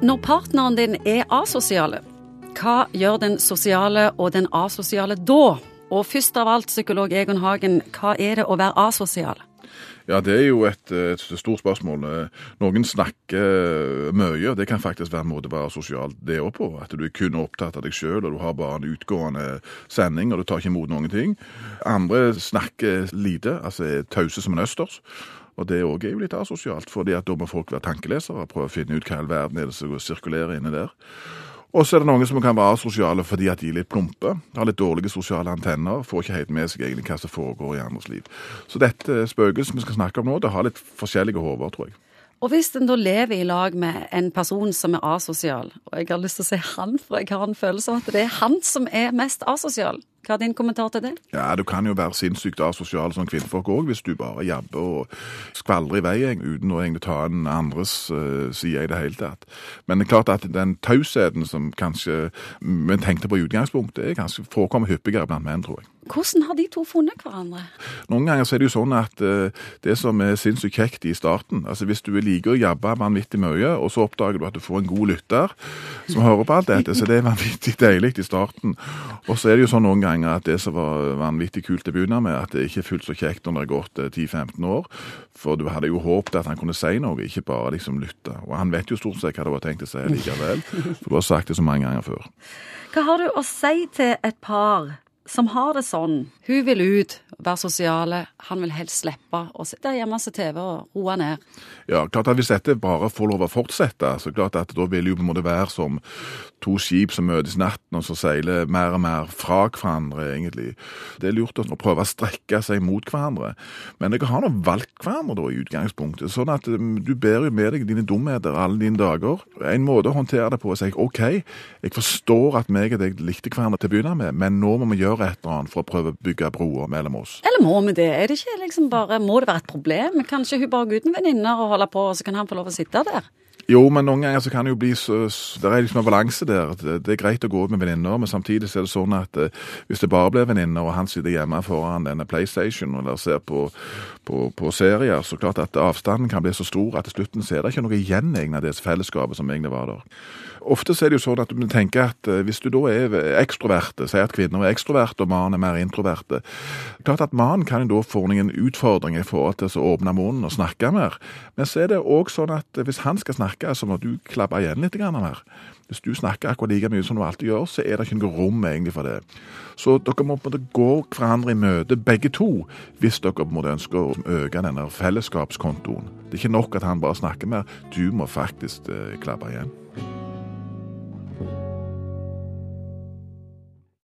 Når partneren din er asosiale, hva gjør den sosiale og den asosiale da? Og først av alt, psykolog Egon Hagen, hva er det å være asosial? Ja, det er jo et, et stort spørsmål. Noen snakker mye. og Det kan faktisk være en måte å være sosial det òg på. At du er kun opptatt av deg sjøl, og du har bare en utgående sending, og du tar ikke imot noen ting. Andre snakker lite, altså er tause som en østers. Og det òg er jo litt asosialt, fordi at da må folk være tankelesere og prøve å finne ut hva i all verden er det som sirkulerer inne der. Og så er det noen som kan være asosiale fordi at de er litt plumpe, har litt dårlige sosiale antenner, får ikke helt med seg egentlig hva som foregår i andres liv. Så dette spøkelset vi skal snakke om nå, det har litt forskjellige hoder, tror jeg. Og hvis en da lever i lag med en person som er asosial, og jeg har lyst til å si han, for jeg har en følelse av at det er han som er mest asosial, hva er din kommentar til det? Ja, Du kan jo være sinnssykt asosial som kvinnfolk òg, hvis du bare jabber og skvaldrer i vei uten å egentlig ta en andres uh, side i det hele tatt. Men det er klart at den tausheten som kanskje vi tenkte på i utgangspunktet, er kanskje forekommer hyppigere blant menn, tror jeg. Hvordan har de to funnet hverandre? Noen ganger så er det jo sånn at uh, det som er sinnssykt kjekt i starten altså Hvis du liker å jabbe vanvittig mye, og så oppdager du at du får en god lytter som hører på alt dette, så det er vanvittig deilig i starten. Og så er det jo sånn noen ganger at det som var vanvittig kult til å begynne med, at det ikke er fullt så kjekt når det har gått 10-15 eh, år. For du hadde jo håpet at han kunne si noe, ikke bare liksom lytte. Og han vet jo stort sett hva det var tenkt å si likevel, for du har sagt det så mange ganger før. Hva har du å si til et par som har det sånn. Hun vil ut, være sosiale. Han vil helst slippe å sitte hjemme og se TV og roe ned. Ja, klart at Hvis dette bare får lov å fortsette, så klart at da vil jo på en måte være som to skip som møtes natten, og så seiler mer og mer fra hverandre, egentlig. Det er lurt å prøve å strekke seg mot hverandre. Men dere har nå valgt hverandre da i utgangspunktet, sånn at um, du bærer jo med deg dine dumheter alle dine dager. En måte å håndtere det på er å si OK, jeg forstår at meg og deg likte hverandre til å begynne med, men nå må vi gjøre et eller annet for å prøve å bygge broer mellom oss. Eller må vi det? Er det ikke liksom bare, Må det være et problem? Kanskje hun bare går uten venninner og holder på, og så kan han få lov å sitte der? Jo, men noen ganger så kan det jo bli så Det er liksom en balanse der. Det er greit å gå ut med venninner, men samtidig så er det sånn at eh, hvis det bare blir venninner, og han sitter hjemme foran denne PlayStation eller ser på, på, på, serier, så klart at avstanden kan bli så stor at til slutten så er det ikke noe igjen av det fellesskapet som egentlig var der. Ofte så er det jo sånn at du tenker at eh, hvis du da er ekstroverte, sier at kvinner er ekstroverte og mannen er mer introverte Klart at mannen kan jo da få noen utfordringer i forhold til å åpne munnen og snakke mer. Men så er det òg sånn at hvis han skal snakke, så må du klappe igjen litt mer. Hvis du snakker akkurat like mye som du alltid gjør, så er det ikke noe rom egentlig for det. Så dere må på en måte gå hverandre i møte, begge to, hvis dere på en måte ønsker å øke denne fellesskapskontoen. Det er ikke nok at han bare snakker mer, du må faktisk eh, klappe igjen.